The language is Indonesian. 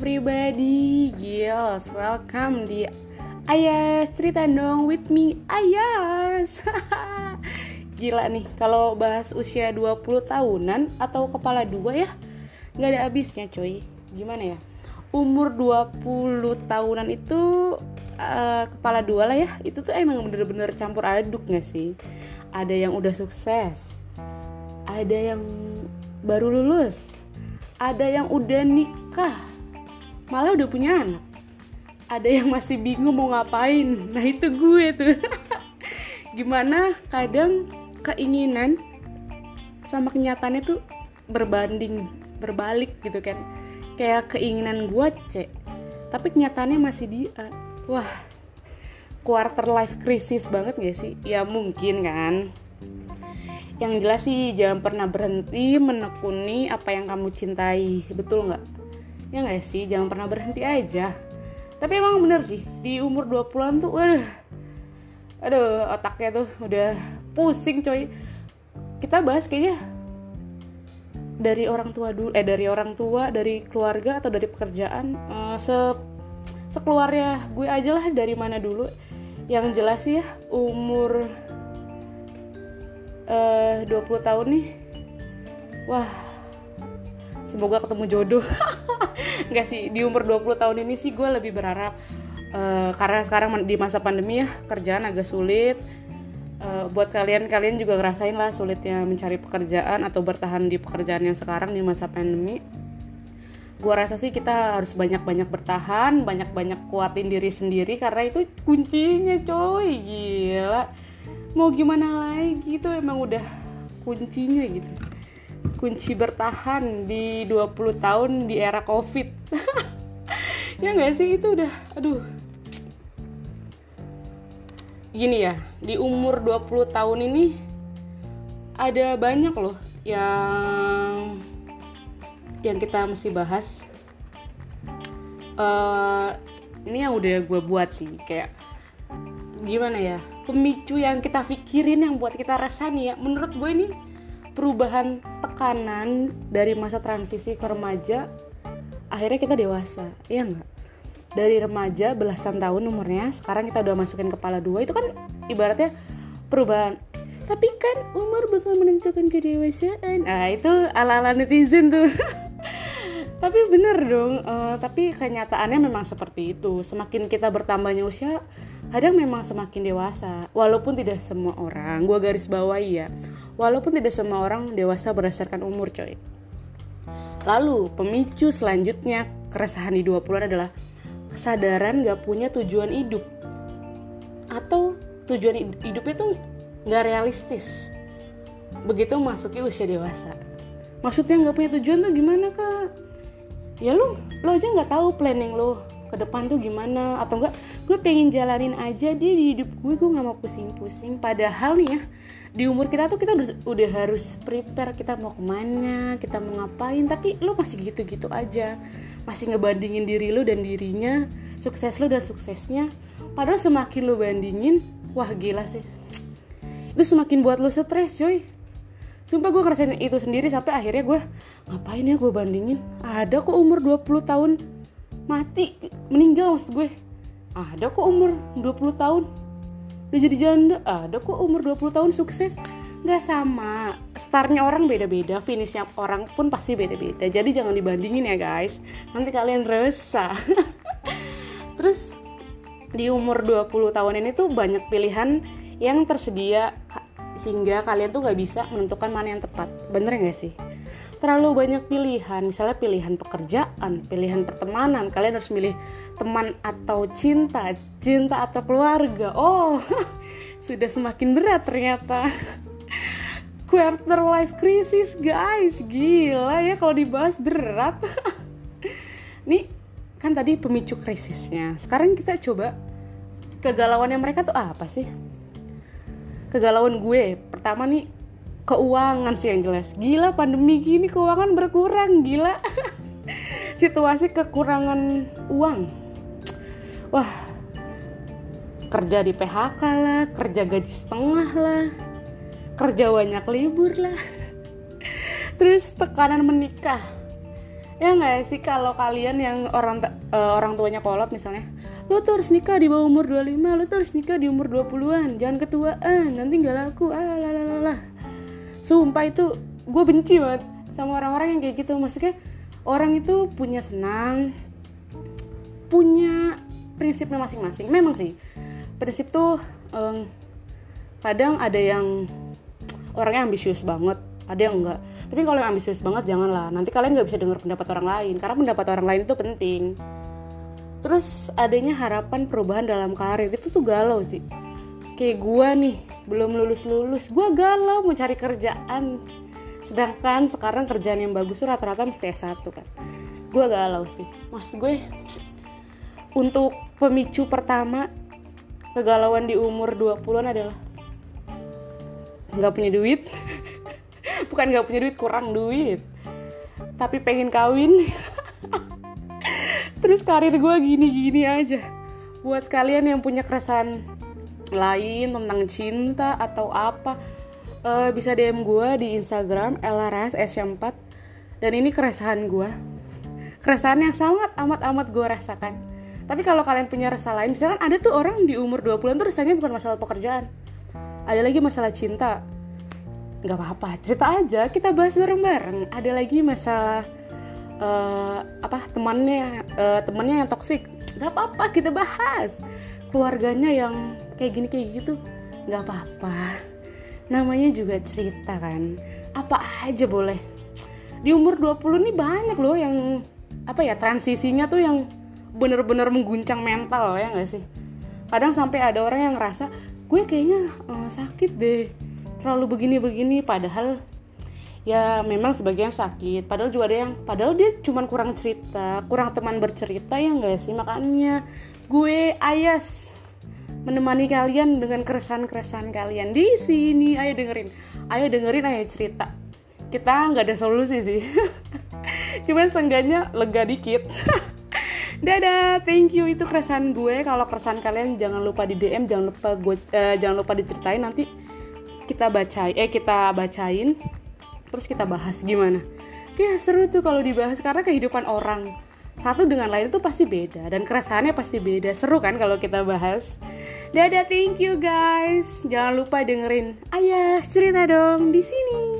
everybody, Gils, welcome di Ayas cerita dong with me Ayas. Gila nih, kalau bahas usia 20 tahunan atau kepala dua ya nggak ada habisnya coy Gimana ya, umur 20 tahunan itu uh, kepala dua lah ya Itu tuh emang bener-bener campur aduk gak sih? Ada yang udah sukses Ada yang baru lulus Ada yang udah nikah malah udah punya anak. Ada yang masih bingung mau ngapain. Nah itu gue tuh. Gimana kadang keinginan sama kenyataannya tuh berbanding berbalik gitu kan. Kayak keinginan gue cek tapi kenyataannya masih dia wah quarter life crisis banget gak sih? Ya mungkin kan. Yang jelas sih jangan pernah berhenti menekuni apa yang kamu cintai. Betul nggak ya nggak sih jangan pernah berhenti aja. Tapi emang bener sih di umur 20-an tuh waduh. Aduh otaknya tuh udah pusing coy. Kita bahas kayaknya dari orang tua dulu eh dari orang tua dari keluarga atau dari pekerjaan uh, se sekeluarnya gue aja lah dari mana dulu. Yang jelas sih ya umur uh, 20 tahun nih. Wah semoga ketemu jodoh Enggak sih, di umur 20 tahun ini sih gue lebih berharap uh, karena sekarang di masa pandemi ya kerjaan agak sulit. Uh, buat kalian kalian juga ngerasain lah sulitnya mencari pekerjaan atau bertahan di pekerjaan yang sekarang di masa pandemi. Gue rasa sih kita harus banyak-banyak bertahan, banyak-banyak kuatin diri sendiri karena itu kuncinya coy, gila. Mau gimana lagi itu emang udah kuncinya gitu kunci bertahan di 20 tahun di era covid. Ya nggak sih? Itu udah aduh. Gini ya di umur 20 tahun ini ada banyak loh yang yang kita mesti bahas. Uh, ini yang udah gue buat sih kayak gimana ya pemicu yang kita pikirin yang buat kita rasa nih ya. Menurut gue ini perubahan tekanan dari masa transisi ke remaja akhirnya kita dewasa iya nggak? Dari remaja belasan tahun umurnya sekarang kita udah masukin kepala dua itu kan ibaratnya perubahan. Tapi kan umur bakal menentukan kedewasaan. Ah itu ala ala netizen tuh. Tapi bener dong uh, tapi kenyataannya memang seperti itu. Semakin kita bertambahnya usia kadang memang semakin dewasa. Walaupun tidak semua orang gue garis bawahi ya walaupun tidak semua orang dewasa berdasarkan umur coy. Lalu pemicu selanjutnya keresahan di 20-an adalah kesadaran gak punya tujuan hidup. Atau tujuan hidup itu gak realistis. Begitu masuki usia dewasa. Maksudnya gak punya tujuan tuh gimana kak? Ya lu lo aja nggak tahu planning lo ke depan tuh gimana? Atau enggak gue pengen jalanin aja dia di hidup gue gue nggak mau pusing-pusing. Padahal nih ya di umur kita tuh kita udah, udah harus prepare kita mau ke mana kita mau ngapain. Tapi lo masih gitu-gitu aja. Masih ngebandingin diri lo dan dirinya sukses lo dan suksesnya. Padahal semakin lo bandingin wah gila sih. Itu semakin buat lo stres coy. Sumpah gue ngerasain itu sendiri sampai akhirnya gue ngapain ya gue bandingin. Ada kok umur 20 tahun mati meninggal maksud gue. Ada kok umur 20 tahun udah jadi janda. Ada kok umur 20 tahun sukses. Gak sama. Startnya orang beda-beda, finishnya orang pun pasti beda-beda. Jadi jangan dibandingin ya guys. Nanti kalian resah. Terus di umur 20 tahun ini tuh banyak pilihan yang tersedia hingga kalian tuh gak bisa menentukan mana yang tepat bener gak sih terlalu banyak pilihan. Misalnya pilihan pekerjaan pilihan pertemanan. Kalian harus milih teman atau cinta cinta atau keluarga. Oh sudah semakin berat ternyata. Quarter life crisis guys. Gila ya kalau dibahas berat. Nih kan tadi pemicu krisisnya. Sekarang kita coba kegalauannya mereka tuh apa sih? Kegalauan gue. Pertama nih keuangan sih yang jelas. Gila pandemi gini keuangan berkurang gila. Situasi kekurangan uang. Wah kerja di PHK lah kerja gaji setengah lah kerja banyak libur lah. Terus tekanan menikah. Ya nggak sih kalau kalian yang orang uh, orang tuanya kolot misalnya lo tuh harus nikah di bawah umur 25 lo tuh harus nikah di umur 20-an jangan ketuaan nanti nggak laku. Ah lah sumpah itu gue benci banget sama orang-orang yang kayak gitu. Maksudnya orang itu punya senang punya prinsipnya masing-masing. Memang sih prinsip tuh um, kadang ada yang orangnya ambisius banget ada yang enggak. Tapi kalau yang ambisius banget janganlah. Nanti kalian nggak bisa dengar pendapat orang lain karena pendapat orang lain itu penting. Terus adanya harapan perubahan dalam karir itu tuh galau sih. Kayak gue nih belum lulus lulus gue galau mau cari kerjaan. Sedangkan sekarang kerjaan yang bagus rata-rata mesti S1 kan. Gue galau sih. Maksud gue untuk pemicu pertama kegalauan di umur 20-an adalah nggak punya duit. Bukan nggak punya duit kurang duit. Tapi pengen kawin. Terus karir gue gini-gini aja. Buat kalian yang punya keresahan lain tentang cinta atau apa uh, bisa DM gue di Instagram elaras s4 dan ini keresahan gue keresahan yang sangat amat amat gue rasakan. Tapi kalau kalian punya rasa lain misalkan ada tuh orang di umur 20-an tuh rasanya bukan masalah pekerjaan. Ada lagi masalah cinta. Nggak apa-apa cerita aja kita bahas bareng-bareng. Ada lagi masalah uh, apa temannya uh, temannya yang toksik nggak apa-apa kita bahas keluarganya yang kayak gini kayak gitu nggak apa-apa. Namanya juga cerita kan. Apa aja boleh. Di umur 20 nih banyak loh yang apa ya transisinya tuh yang bener-bener mengguncang mental ya nggak sih? Kadang sampai ada orang yang ngerasa gue kayaknya uh, sakit deh. Terlalu begini-begini padahal ya memang sebagian sakit. Padahal juga ada yang padahal dia cuman kurang cerita kurang teman bercerita ya enggak sih? Makanya gue ayas menemani kalian dengan keresahan-keresahan kalian. Di sini ayo dengerin. Ayo dengerin ayo cerita. Kita nggak ada solusi sih. Cuman seenggaknya lega dikit. Dadah thank you. Itu keresahan gue. Kalau keresahan kalian jangan lupa di DM jangan lupa gue uh, jangan lupa diceritain. Nanti kita bacain eh kita bacain terus kita bahas gimana? Ya seru tuh kalau dibahas karena kehidupan orang satu dengan lain itu pasti beda dan keresahannya pasti beda. Seru kan kalau kita bahas? Dadah thank you guys. Jangan lupa dengerin ayah cerita dong di sini